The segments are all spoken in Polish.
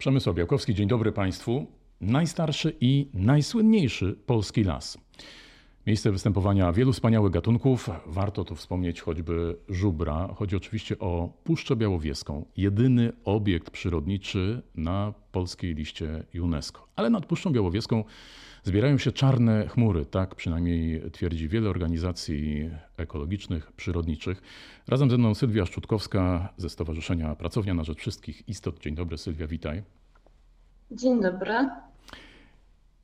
Przemysław Białkowski, dzień dobry Państwu. Najstarszy i najsłynniejszy polski las. Miejsce występowania wielu wspaniałych gatunków. Warto tu wspomnieć choćby żubra. Chodzi oczywiście o Puszczę Białowieską. Jedyny obiekt przyrodniczy na polskiej liście UNESCO. Ale nad Puszczą Białowieską zbierają się czarne chmury. Tak przynajmniej twierdzi wiele organizacji ekologicznych, przyrodniczych. Razem ze mną Sylwia Szczutkowska ze Stowarzyszenia Pracownia na Rzecz Wszystkich Istot. Dzień dobry Sylwia, witaj. Dzień dobry.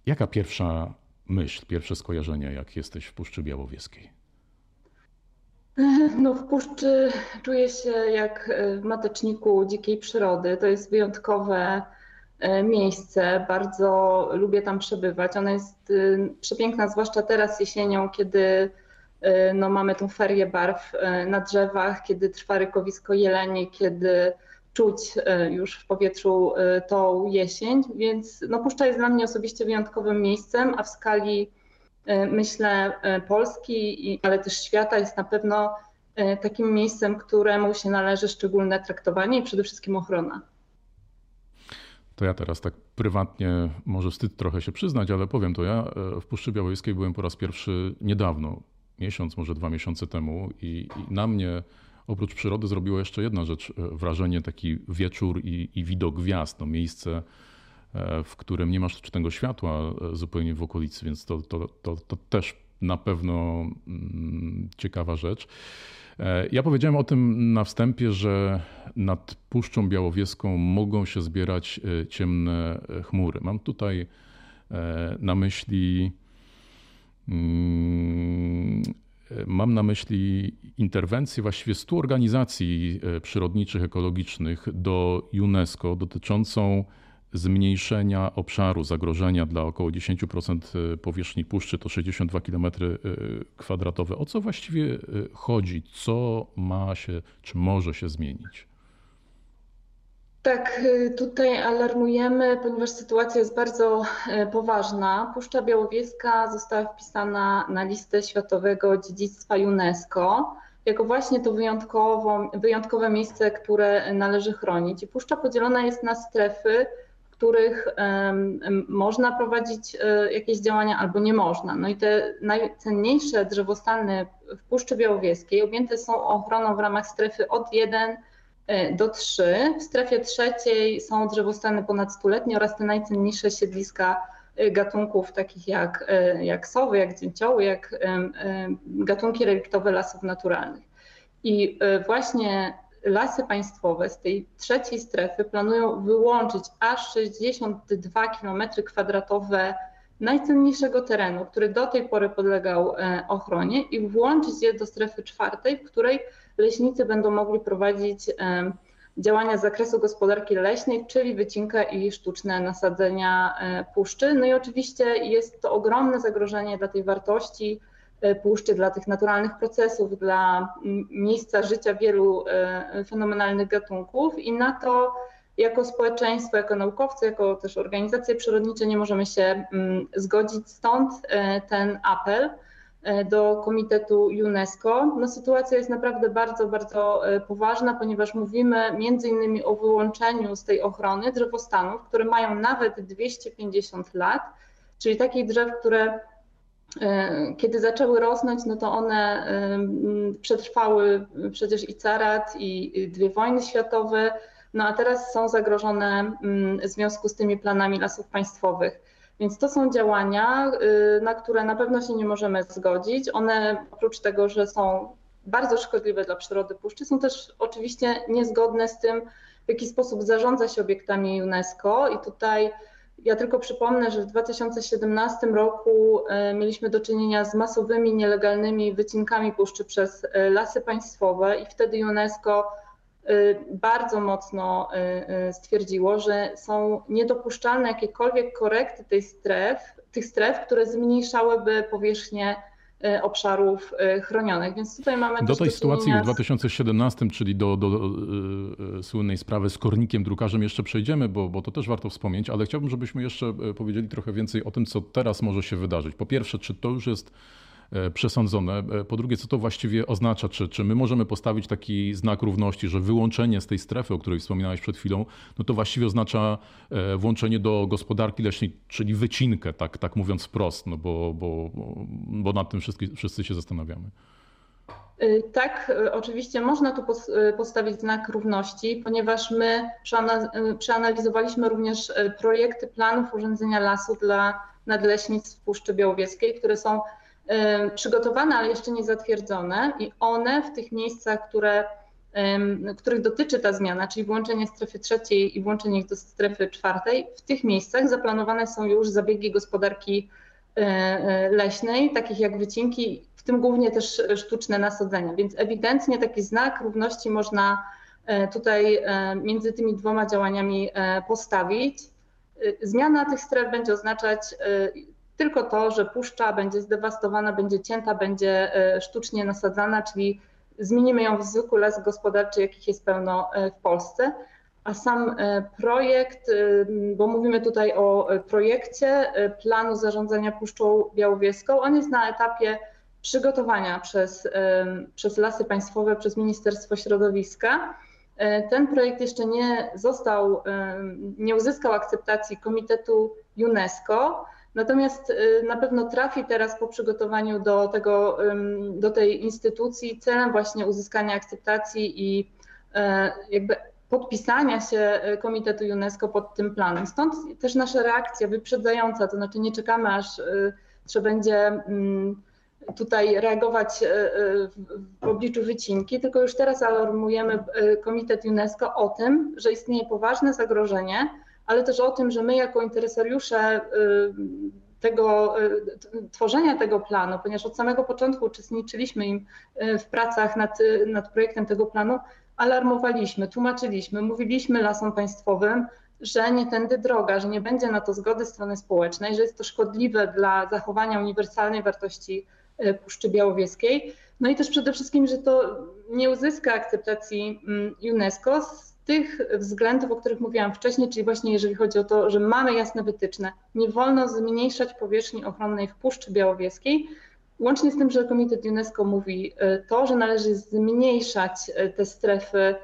Jaka pierwsza myśl, pierwsze skojarzenie, jak jesteś w Puszczy Białowieskiej? No w puszczy czuję się jak w mateczniku dzikiej przyrody. To jest wyjątkowe miejsce. Bardzo lubię tam przebywać. Ona jest e, przepiękna, zwłaszcza teraz jesienią, kiedy e, no, mamy tą ferię barw na drzewach, kiedy trwa rykowisko jeleni, kiedy czuć e, już w powietrzu e, tą jesień, więc no, Puszcza jest dla mnie osobiście wyjątkowym miejscem, a w skali e, myślę Polski, ale też świata jest na pewno takim miejscem, któremu się należy szczególne traktowanie i przede wszystkim ochrona. To ja teraz tak prywatnie, może wstyd trochę się przyznać, ale powiem to, ja w Puszczy Białowieskiej byłem po raz pierwszy niedawno, miesiąc, może dwa miesiące temu i, i na mnie oprócz przyrody zrobiła jeszcze jedna rzecz, e, wrażenie, taki wieczór i, i widok gwiazd, no miejsce, e, w którym nie masz sztucznego światła e, zupełnie w okolicy, więc to, to, to, to też na pewno mm, ciekawa rzecz. Ja powiedziałem o tym na wstępie, że nad Puszczą Białowieską mogą się zbierać ciemne chmury. Mam tutaj na myśli mm, Mam na myśli interwencję właściwie 100 organizacji e, przyrodniczych, ekologicznych do UNESCO dotyczącą zmniejszenia obszaru zagrożenia dla około 10% e, powierzchni puszczy, to 62 km e, kwadratowe. O co właściwie chodzi? Co ma się, czy może się zmienić? Tak, y, tutaj alarmujemy, ponieważ sytuacja jest bardzo y, poważna. Puszcza Białowieska została wpisana na listę Światowego Dziedzictwa UNESCO jako właśnie to wyjątkowe miejsce, które należy chronić. Puszcza podzielona jest na strefy, których można prowadzić um, jakieś działania albo nie można. No i te najcenniejsze drzewostany w Puszczy Białowieskiej objęte są ochroną w ramach strefy od 1 E, do 3. W strefie trzeciej są drzewostany ponad stuletnie oraz te najcenniejsze siedliska e, gatunków takich jak, e, jak sowy, jak dzięcioły, jak gatunki reliktowe lasów naturalnych. I właśnie lasy państwowe z tej trzeciej strefy planują wyłączyć aż 62 km kwadratowe najcenniejszego terenu, który do tej pory podlegał ochronie i włączyć je do strefy czwartej, w której leśnicy będą mogli prowadzić działania z zakresu gospodarki leśnej, czyli wycinkę i sztuczne nasadzenia e, puszczy. No i oczywiście jest to ogromne zagrożenie dla tej wartości e, puszczy, dla tych naturalnych procesów, dla miejsca życia wielu e, fenomenalnych gatunków i na to jako społeczeństwo, jako naukowcy, jako też organizacje przyrodnicze nie możemy się zgodzić. Stąd ten apel E, do Komitetu UNESCO. No, sytuacja jest naprawdę bardzo, bardzo e, poważna, ponieważ mówimy między innymi o wyłączeniu z tej ochrony drzewostanów, które mają nawet 250 lat, czyli takich drzew, które e, kiedy zaczęły rosnąć, no to one przetrwały przecież i carat, i dwie wojny światowe, no a teraz są zagrożone w związku z tymi planami lasów państwowych. Więc to są działania, y, na które na pewno się nie możemy zgodzić. One oprócz tego, że są bardzo szkodliwe dla przyrody puszczy, są też oczywiście niezgodne z tym, w jaki sposób zarządza się obiektami UNESCO. I tutaj ja tylko przypomnę, że w 2017 roku y, mieliśmy do czynienia z masowymi, nielegalnymi wycinkami puszczy przez y, lasy państwowe i wtedy UNESCO Y, bardzo mocno stwierdziło, że są niedopuszczalne jakiekolwiek korekty tej stref, tych stref, które zmniejszałyby powierzchnię obszarów chronionych. Więc tutaj mamy do tej sytuacji w 2017, czyli do, do, do, słynnej sprawy z kornikiem drukarzem jeszcze przejdziemy, bo, bo to też warto wspomnieć, ale chciałbym, żebyśmy jeszcze powiedzieli trochę więcej o tym, co teraz może się wydarzyć. Po pierwsze, czy to już jest przesądzone. Po drugie, co to właściwie oznacza? Czy, czy my możemy postawić taki znak równości, że wyłączenie z tej strefy, o której wspominałeś przed chwilą, no to właściwie oznacza włączenie do gospodarki leśnej, czyli wycinkę, tak, tak mówiąc wprost, no bo, bo, bo nad tym wszyscy, wszyscy się zastanawiamy. Y, tak, y, oczywiście można tu y, postawić znak równości, ponieważ my przeanalizowaliśmy również projekty planów urządzenia lasu dla nadleśnictw Puszczy Białowieskiej, które są przygotowane, ale jeszcze nie zatwierdzone i one w tych miejscach, które, których dotyczy ta zmiana, czyli włączenie strefy trzeciej i włączenie ich do strefy czwartej, w tych miejscach zaplanowane są już zabiegi gospodarki leśnej, takich jak wycinki tym głównie też sztuczne nasadzenia. Więc ewidentnie taki znak równości można e, tutaj e, między tymi dwoma działaniami e, postawić. Zmiana tych stref będzie oznaczać tylko to, że puszcza będzie zdewastowana, będzie cięta, będzie sztucznie nasadzana, czyli zmienimy ją w zwykły las gospodarczy, jakich jest pełno w Polsce. A sam projekt, bo mówimy tutaj o projekcie planu zarządzania Puszczą Białowieską, on jest na etapie przygotowania przez, przez Lasy Państwowe, przez Ministerstwo Środowiska. E, ten projekt jeszcze nie został, nie uzyskał akceptacji Komitetu UNESCO, natomiast e, na pewno trafi teraz po przygotowaniu do, tego, do tej instytucji celem właśnie uzyskania akceptacji i e, jakby podpisania się Komitetu UNESCO pod tym planem. Stąd też nasza reakcja wyprzedzająca, to znaczy nie czekamy aż trzeba będzie tutaj reagować e, e, w obliczu wycinki, tylko już teraz alarmujemy e, Komitet UNESCO o tym, że istnieje poważne zagrożenie, ale też o tym, że my jako interesariusze tego, tworzenia tego planu, ponieważ od samego początku uczestniczyliśmy im w pracach nad, nad projektem tego planu, alarmowaliśmy, tłumaczyliśmy, mówiliśmy lasom państwowym, że nie tędy droga, że nie będzie na to zgody strony społecznej, że jest to szkodliwe dla zachowania uniwersalnej wartości Puszczy Białowieskiej. No i też przede wszystkim, że to nie uzyska akceptacji mm, UNESCO z tych względów, o których mówiłam wcześniej, czyli właśnie jeżeli chodzi o to, że mamy jasne wytyczne, nie wolno zmniejszać powierzchni ochronnej w Puszczy Białowieskiej, łącznie z tym, że Komitet UNESCO mówi e, to, że należy zmniejszać e, te strefy,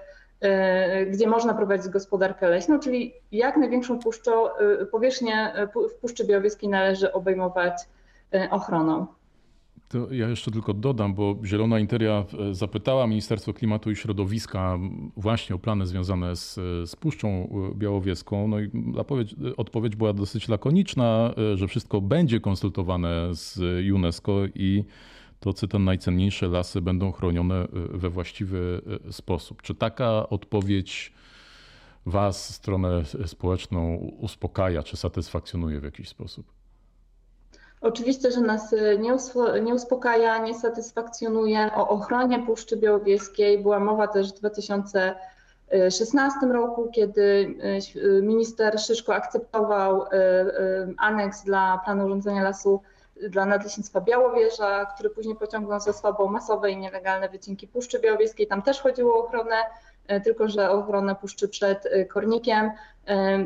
gdzie można prowadzić gospodarkę leśną, czyli jak największą puszczą, powierzchnię w Puszczy Białowieskiej należy obejmować ochroną. To ja jeszcze tylko dodam, bo Zielona Interia e, zapytała Ministerstwo Klimatu i Środowiska właśnie o plany związane z, z Puszczą e, Białowieską. No i odpowiedź, odpowiedź była dosyć lakoniczna, e, że wszystko będzie konsultowane z UNESCO i to, co te najcenniejsze lasy będą chronione we właściwy sposób. Czy taka odpowiedź Was, stronę społeczną, uspokaja czy satysfakcjonuje w jakiś sposób? Oczywiście, że nas y, nie, uspokaja, nie satysfakcjonuje. O ochronie Puszczy Białowieskiej była mowa też w 2016 roku, kiedy y, y, minister Szyszko akceptował aneks dla planu urządzenia lasu dla Nadleśnictwa Białowieża, który później pociągnął za sobą masowe i nielegalne wycinki Puszczy Białowieskiej. Tam też chodziło o ochronę, tylko że o ochronę puszczy przed kornikiem.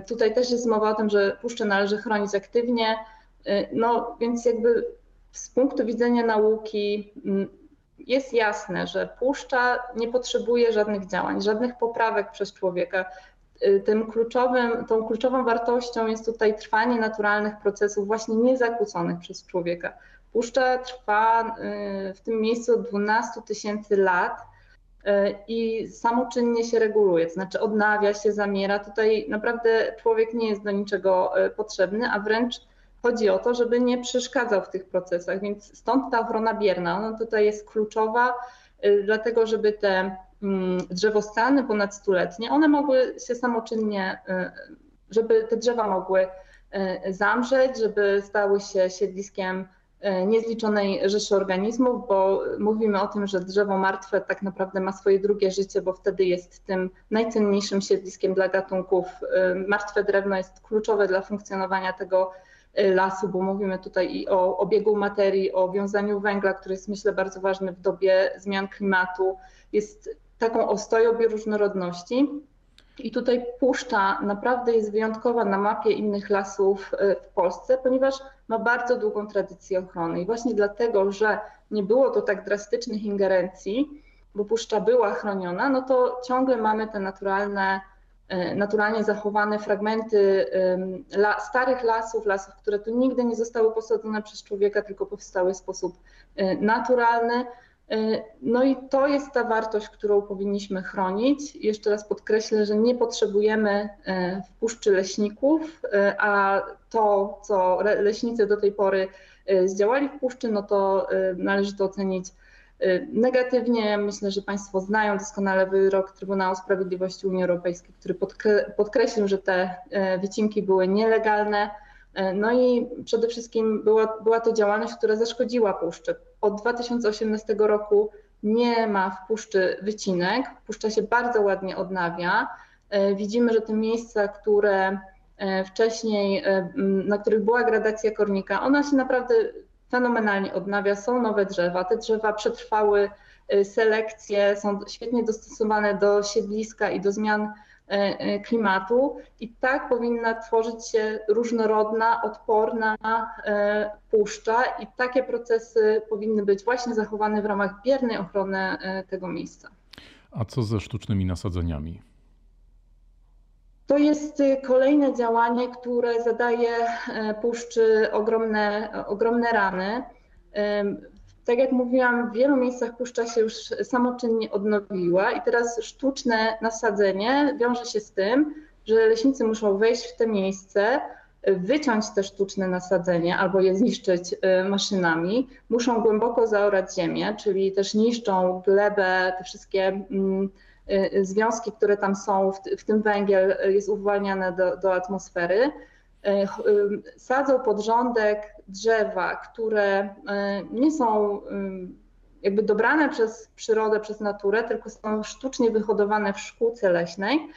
Tutaj też jest mowa o tym, że puszczę należy chronić aktywnie. Y, no więc jakby z punktu widzenia nauki mm, jest jasne, że puszcza nie potrzebuje żadnych działań, żadnych poprawek przez człowieka. Y, tym kluczowym, tą kluczową wartością jest tutaj trwanie naturalnych procesów, właśnie niezakłóconych przez człowieka. Puszcza trwa y, w tym miejscu od 12 tysięcy lat i samoczynnie się reguluje, to znaczy odnawia się, zamiera. Tutaj naprawdę człowiek nie jest do niczego potrzebny, a wręcz chodzi o to, żeby nie przeszkadzał w tych procesach, więc stąd ta ochrona bierna, ona tutaj jest kluczowa, y, dlatego żeby te mm, drzewostany ponad stuletnie, one mogły się samoczynnie, y, żeby te drzewa mogły y, zamrzeć, żeby stały się siedliskiem niezliczonej rzeszy organizmów, bo mówimy o tym, że drzewo martwe tak naprawdę ma swoje drugie życie, bo wtedy jest tym najcenniejszym siedliskiem dla gatunków. Martwe drewno jest kluczowe dla funkcjonowania tego lasu, bo mówimy tutaj i o obiegu materii, o wiązaniu węgla, który jest myślę bardzo ważny w dobie zmian klimatu, jest taką ostoją bioróżnorodności. I tutaj puszcza naprawdę jest wyjątkowa na mapie innych lasów w Polsce, ponieważ ma bardzo długą tradycję ochrony. I właśnie dlatego, że nie było to tak drastycznych ingerencji, bo puszcza była chroniona, no to ciągle mamy te naturalne, e, naturalnie zachowane fragmenty starych lasów, lasów, które tu nigdy nie zostały posadzone przez człowieka, tylko powstały w sposób e, naturalny. E, no i to jest ta wartość, którą powinniśmy chronić. Jeszcze raz podkreślę, że nie potrzebujemy w puszczy leśników, a to, co leśnicy do tej pory zdziałali w puszczy, no to należy to ocenić negatywnie myślę, że Państwo znają doskonale wyrok Trybunału Sprawiedliwości Unii Europejskiej, który podkreślił, że te y, wycinki były nielegalne. Y, no i przede wszystkim była, była to działalność, która zaszkodziła puszczy. Od 2018 roku nie ma w puszczy wycinek. Puszcza się bardzo ładnie odnawia. Widzimy, że te miejsca, które wcześniej, na których była gradacja kornika, ona się naprawdę fenomenalnie odnawia, są nowe drzewa. Te drzewa przetrwały y, selekcję, są świetnie dostosowane do siedliska i do zmian y, y, klimatu i tak powinna tworzyć się różnorodna, odporna puszcza i takie procesy powinny być właśnie zachowane w ramach biernej ochrony tego miejsca. A co ze sztucznymi nasadzeniami? To jest y, kolejne działanie, które zadaje e, puszczy ogromne, ogromne rany. Tak jak mówiłam, w wielu miejscach puszcza się już samoczynnie odnowiła i teraz sztuczne nasadzenie wiąże się z tym, że leśnicy muszą wejść w te miejsce, wyciąć te sztuczne nasadzenie albo je zniszczyć y, maszynami, muszą głęboko zaorać ziemię, czyli też niszczą glebę, te wszystkie mm, związki, które tam są, w, tym węgiel jest uwalniany do, do atmosfery. Y, y, sadzą pod rządek drzewa, które nie są jakby dobrane przez przyrodę, przez naturę, tylko są sztucznie wyhodowane w szkółce leśnej.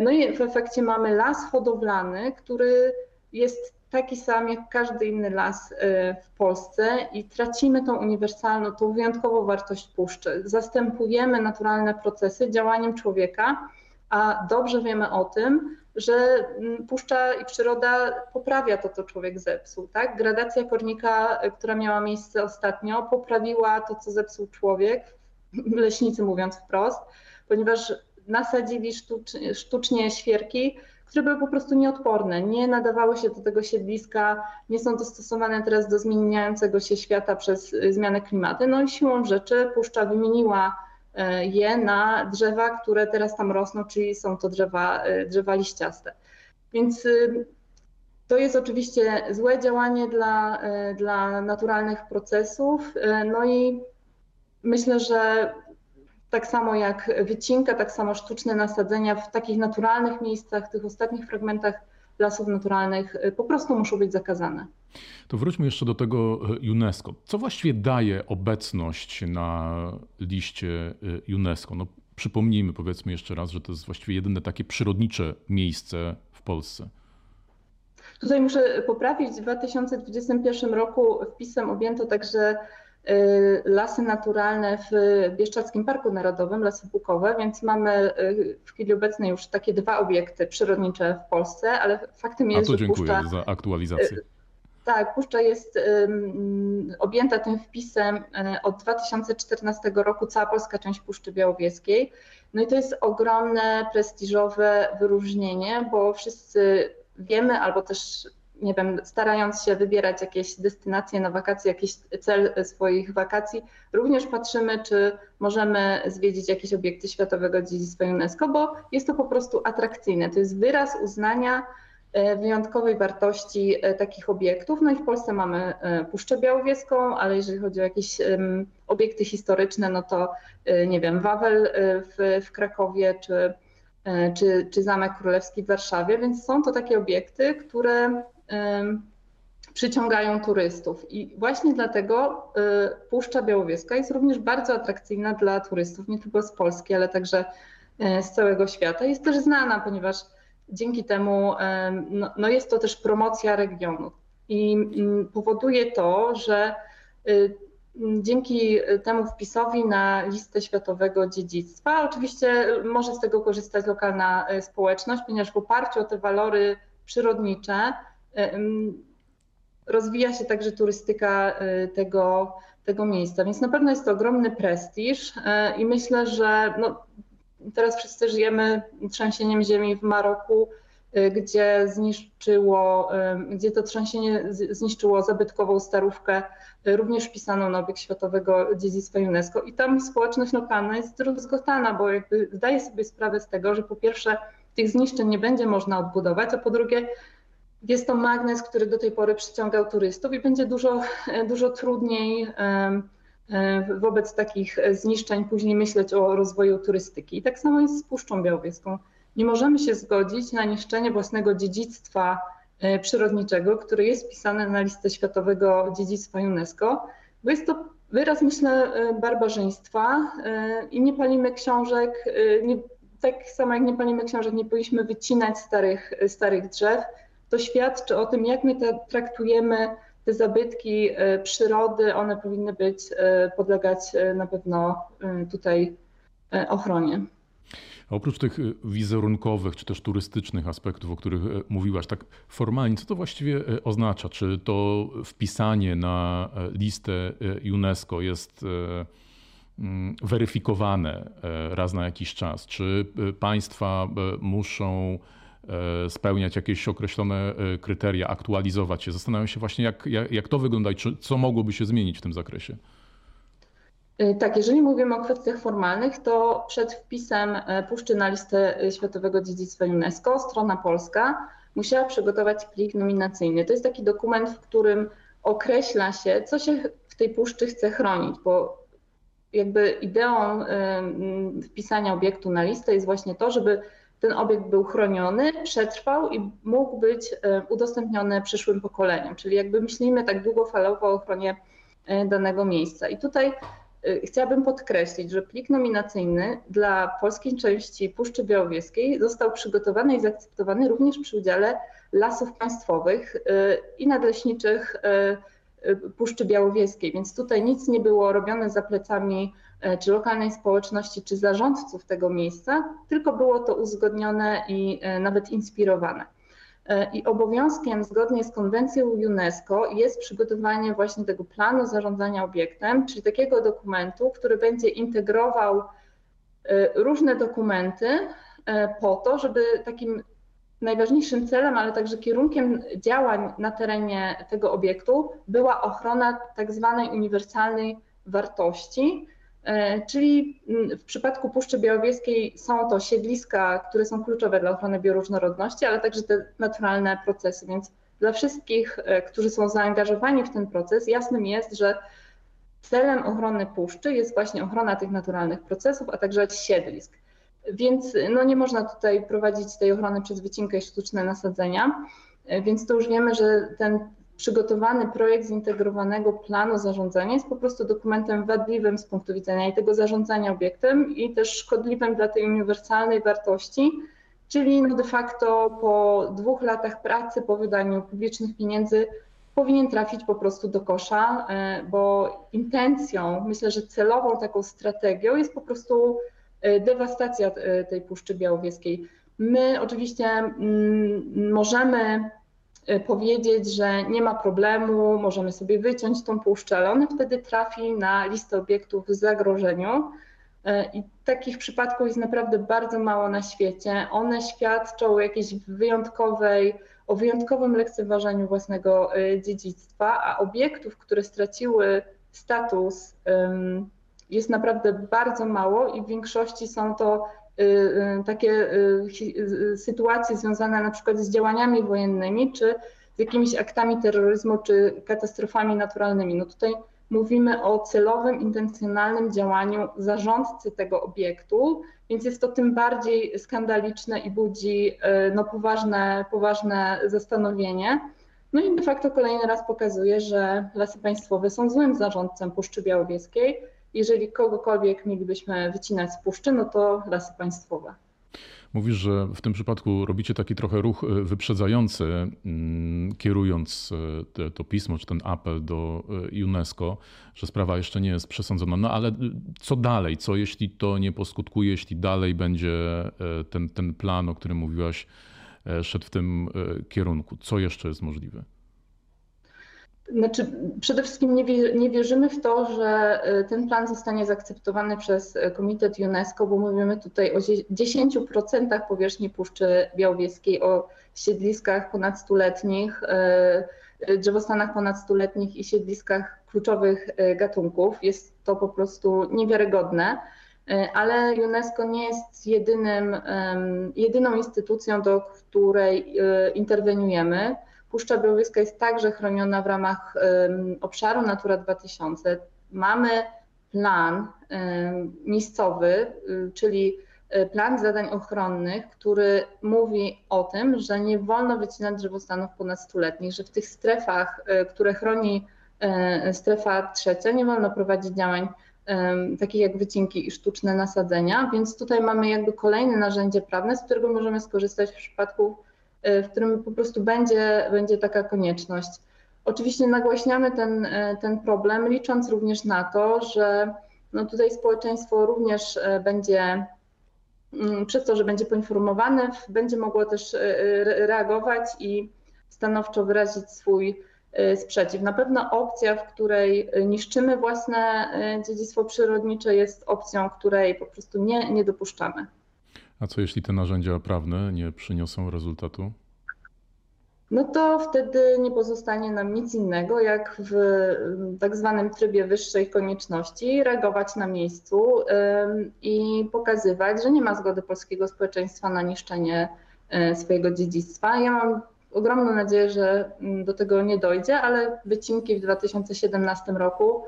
No i w efekcie mamy las hodowlany, który jest taki sam jak każdy inny las y, w Polsce i tracimy tą uniwersalną, tą wyjątkową wartość puszczy. Zastępujemy naturalne procesy działaniem człowieka, a dobrze wiemy o tym, że mm, puszcza i przyroda poprawia to, co człowiek zepsuł. Tak? Gradacja kornika, y, która miała miejsce ostatnio, poprawiła to, co zepsuł człowiek, leśnicy mówiąc wprost, ponieważ nasadzili sztucznie świerki, które były po prostu nieodporne, nie nadawały się do tego siedliska, nie są dostosowane teraz do zmieniającego się świata przez y, zmianę klimatu. No i siłą rzeczy puszcza wymieniła y, je na drzewa, które teraz tam rosną, czyli są to drzewa, y, drzewa liściaste. Więc to jest oczywiście złe działanie dla, dla naturalnych procesów. No i myślę, że tak samo jak wycinka, tak samo sztuczne nasadzenia w takich naturalnych miejscach, tych ostatnich fragmentach lasów naturalnych y, po prostu muszą być zakazane. To wróćmy jeszcze do tego y, UNESCO. Co właściwie daje obecność na liście y, UNESCO? No, przypomnijmy, powiedzmy jeszcze raz, że to jest właściwie jedyne takie przyrodnicze miejsce w Polsce. Tutaj muszę poprawić. W 2021 roku wpisem objęto także lasy naturalne w Bieszczadzkim Parku Narodowym, Lasy Bukowe, więc mamy y, w chwili obecnej już takie dwa obiekty przyrodnicze w Polsce, ale faktem jest, A to dziękuję że Puszcza, za aktualizację. Y, tak, Puszcza jest objęta tym wpisem od 2014 roku, cała polska część Puszczy Białowieskiej. No i to jest ogromne, prestiżowe wyróżnienie, bo wszyscy wiemy, albo też nie wiem, starając się wybierać jakieś destynacje na wakacje, jakiś cel swoich wakacji, również patrzymy, czy możemy zwiedzić jakieś obiekty Światowego Dziedzictwa UNESCO, bo jest to po prostu atrakcyjne. To jest wyraz uznania e, wyjątkowej wartości e, takich obiektów. No i w Polsce mamy e, Puszczę Białowieską, ale jeżeli chodzi o jakieś obiekty historyczne, no to nie wiem, Wawel w, w Krakowie czy, czy, czy Zamek Królewski w Warszawie, więc są to takie obiekty, które przyciągają turystów. I właśnie dlatego y, Puszcza Białowieska jest również bardzo atrakcyjna dla turystów, nie tylko z Polski, ale także e, z całego świata. Jest też znana, ponieważ dzięki temu no, no jest to też promocja regionu. I powoduje to, że y, dzięki temu wpisowi na listę światowego dziedzictwa. Oczywiście może z tego korzystać lokalna społeczność, ponieważ w oparciu o te walory przyrodnicze rozwija się także turystyka tego, tego miejsca. Więc na pewno jest to ogromny prestiż i myślę, że no, teraz wszyscy żyjemy trzęsieniem ziemi w Maroku, y, gdzie zniszczyło, gdzie to trzęsienie zniszczyło zabytkową starówkę, również wpisaną na obiekt światowego dziedzictwa UNESCO. I tam społeczność lokalna jest rozgotana, bo jakby zdaje sobie sprawę z tego, że po pierwsze tych zniszczeń nie będzie można odbudować, a po drugie jest to magnes, który do tej pory przyciągał turystów i będzie dużo, dużo trudniej E, wobec takich zniszczeń później myśleć o rozwoju turystyki. I tak samo jest z Puszczą Białowieską. Nie możemy się zgodzić na niszczenie własnego dziedzictwa e, przyrodniczego, które jest wpisane na listę światowego dziedzictwa UNESCO, bo jest to wyraz, myślę, e, barbarzyństwa i nie palimy książek, nie, tak samo jak nie palimy książek, nie powinniśmy wycinać starych, starych drzew. To świadczy o tym, jak my traktujemy te zabytki e, przyrody, one powinny być, e, podlegać e, na pewno tutaj ochronie. oprócz tych wizerunkowych czy też turystycznych aspektów, o których mówiłaś, tak formalnie, co to właściwie oznacza? Czy to wpisanie na listę UNESCO jest mm, weryfikowane raz na jakiś czas? Czy państwa muszą spełniać jakieś określone e, kryteria, aktualizować się. Zastanawiam się właśnie, jak, jak, jak to wygląda i czy, co mogłoby się zmienić w tym zakresie. E, tak, jeżeli mówimy o kwestiach formalnych, to przed wpisem Puszczy na listę Światowego Dziedzictwa UNESCO strona polska musiała przygotować plik nominacyjny. To jest taki dokument, w którym określa się, co się w tej puszczy chce chronić, bo jakby ideą wpisania obiektu na listę jest właśnie to, żeby ten obiekt był chroniony, przetrwał i mógł być e, udostępniony przyszłym pokoleniom. Czyli jakby myślimy tak długofalowo o ochronie e, danego miejsca. I tutaj e, chciałabym podkreślić, że plik nominacyjny dla polskiej części Puszczy Białowieskiej został przygotowany i zaakceptowany również przy udziale lasów państwowych i nadleśniczych Puszczy Białowieskiej, więc tutaj nic nie było robione za plecami E, czy lokalnej społeczności, czy zarządców tego miejsca, tylko było to uzgodnione i e, nawet inspirowane. E, I obowiązkiem zgodnie z konwencją UNESCO jest przygotowanie właśnie tego planu zarządzania obiektem, czyli takiego dokumentu, który będzie integrował różne dokumenty po to, żeby takim najważniejszym celem, ale także kierunkiem działań na terenie tego obiektu była ochrona tak zwanej uniwersalnej wartości, E, czyli mm, w przypadku Puszczy Białowieskiej są to siedliska, które są kluczowe dla ochrony bioróżnorodności, ale także te naturalne procesy. Więc dla wszystkich, e, którzy są zaangażowani w ten proces, jasnym jest, że celem ochrony puszczy jest właśnie ochrona tych naturalnych procesów, a także siedlisk. Więc no nie można tutaj prowadzić tej ochrony przez wycinkę i sztuczne nasadzenia. E, więc to już wiemy, że ten przygotowany projekt zintegrowanego planu zarządzania jest po prostu dokumentem wadliwym z punktu widzenia i tego zarządzania obiektem i też szkodliwym dla tej uniwersalnej wartości, czyli no de facto po dwóch latach pracy, po wydaniu publicznych pieniędzy powinien trafić po prostu do kosza, e, bo intencją, myślę, że celową taką strategią jest po prostu dewastacja e, tej Puszczy Białowieskiej. My oczywiście mm, możemy Y, powiedzieć, że nie ma problemu, możemy sobie wyciąć tą puszczę, ale on wtedy trafi na listę obiektów w zagrożeniu. I takich przypadków jest naprawdę bardzo mało na świecie. One świadczą o jakiejś wyjątkowej, o wyjątkowym lekceważeniu własnego dziedzictwa, a obiektów, które straciły status, jest naprawdę bardzo mało i w większości są to Y, y, takie y, sytuacje związane na przykład z działaniami wojennymi, czy z jakimiś aktami terroryzmu, czy katastrofami naturalnymi. No tutaj mówimy o celowym, intencjonalnym działaniu zarządcy tego obiektu, więc jest to tym bardziej skandaliczne i budzi no, poważne, poważne zastanowienie. No i de facto kolejny raz pokazuje, że lasy państwowe są złym zarządcą Puszczy Białowieskiej, jeżeli kogokolwiek mielibyśmy wycinać z puszczy, no to lasy państwowe. Mówisz, że w tym przypadku robicie taki trochę ruch e, wyprzedzający, mm, kierując e, te, to pismo czy ten apel do e, UNESCO, że sprawa jeszcze nie jest przesądzona. No ale co dalej? Co jeśli to nie poskutkuje, jeśli dalej będzie ten, ten plan, o którym mówiłaś, szedł w tym kierunku? Co jeszcze jest możliwe? Znaczy, przede wszystkim nie, nie, wierzymy w to, że y, ten plan zostanie zaakceptowany przez y, Komitet UNESCO, bo mówimy tutaj o 10% powierzchni Puszczy Białowieskiej, o siedliskach ponad stuletnich, y, drzewostanach ponad stuletnich i siedliskach kluczowych gatunków. Jest to po prostu niewiarygodne, ale UNESCO nie jest jedynym, jedyną instytucją, do której interweniujemy. Puszcza Białowieska jest także chroniona w ramach obszaru Natura 2000. Mamy plan miejscowy, y, czyli y, plan zadań ochronnych, który mówi o tym, że nie wolno wycinać drzewostanów ponad stuletnich, że w tych strefach, y, które chroni strefa trzecia, nie wolno prowadzić działań takich jak wycinki i sztuczne nasadzenia, więc tutaj mamy jakby kolejne narzędzie prawne, z którego możemy skorzystać w przypadku w którym po prostu będzie, będzie taka konieczność. Oczywiście nagłaśniamy ten, ten problem, licząc również na to, że no tutaj społeczeństwo również e, będzie, mm, przez to, że będzie poinformowane, będzie mogło też reagować i stanowczo wyrazić swój sprzeciw. Na pewno opcja, w której niszczymy własne dziedzictwo przyrodnicze, jest opcją, której po prostu nie, nie dopuszczamy. A co jeśli te narzędzia prawne nie przyniosą rezultatu? No to wtedy nie pozostanie nam nic innego, jak w tak zwanym trybie wyższej konieczności reagować na miejscu i pokazywać, że nie ma zgody polskiego społeczeństwa na niszczenie e, swojego dziedzictwa. Ja mam ogromną nadzieję, że mm, do tego nie dojdzie, ale wycinki w 2017 roku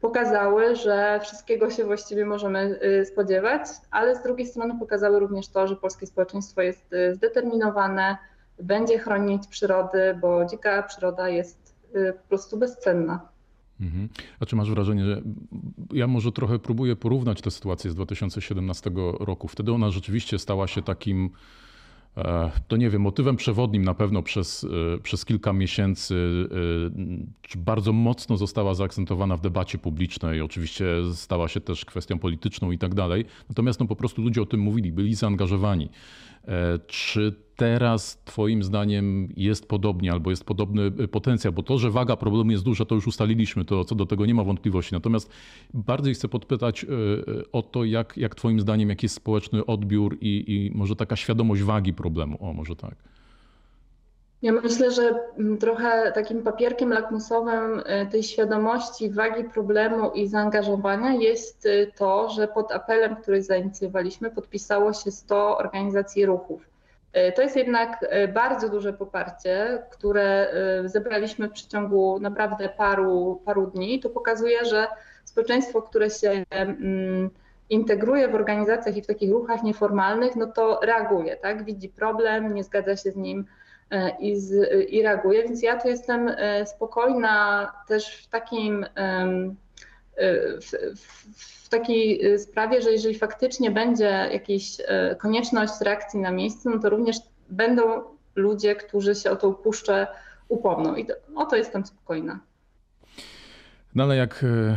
pokazały, że wszystkiego się właściwie możemy y, spodziewać, ale z drugiej strony pokazały również to, że polskie społeczeństwo jest y, zdeterminowane, będzie chronić przyrody, bo dzika przyroda jest y, po prostu bezcenna. Mhm. A czy masz wrażenie, że ja może trochę próbuję porównać tę sytuację z 2017 roku? Wtedy ona rzeczywiście stała się takim to nie wiem, motywem przewodnim na pewno przez, e, przez kilka miesięcy e, bardzo mocno została zaakcentowana w debacie publicznej. Oczywiście stała się też kwestią polityczną i tak dalej. Natomiast no, po prostu ludzie o tym mówili, byli zaangażowani. Czy teraz Twoim zdaniem jest podobnie albo jest podobny y, potencjał? Bo to, że waga problemu jest duża, to już ustaliliśmy, to co do tego nie ma wątpliwości. Natomiast bardziej chcę podpytać y, y, o to, jak, jak Twoim zdaniem, jaki jest społeczny odbiór i, i może taka świadomość wagi problemu. O, może tak. Ja myślę, że mm, trochę takim papierkiem lakmusowym tej świadomości wagi problemu i zaangażowania jest to, że pod apelem, który zainicjowaliśmy, podpisało się 100 organizacji ruchów. E, to jest jednak e, bardzo duże poparcie, które e, zebraliśmy w przeciągu naprawdę paru, paru dni. To pokazuje, że społeczeństwo, które się mm, integruje w organizacjach i w takich ruchach nieformalnych, no to reaguje, tak? Widzi problem, nie zgadza się z nim i, z, i reaguje. Więc ja tu jestem spokojna też w takim w, w, takiej y, sprawie, że jeżeli faktycznie będzie jakaś y, konieczność reakcji na miejscu, no to również będą ludzie, którzy się o tą puszczę upomną. I to, o to jestem spokojna. No ale jak, y,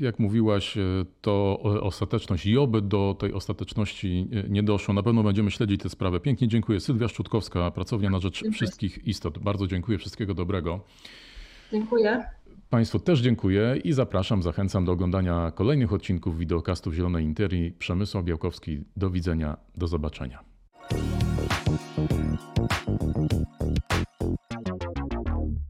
jak mówiłaś, to ostateczność i oby do tej ostateczności nie doszło. Na pewno będziemy śledzić tę sprawę. Pięknie dziękuję. Sylwia Szczutkowska, Pracownia na Rzecz dziękuję. Wszystkich Istot. Bardzo dziękuję. Wszystkiego dobrego. Dziękuję. Państwu też dziękuję i zapraszam, zachęcam do oglądania kolejnych odcinków wideokastów Zielonej Interii. Przemysł Białkowski, do widzenia, do zobaczenia.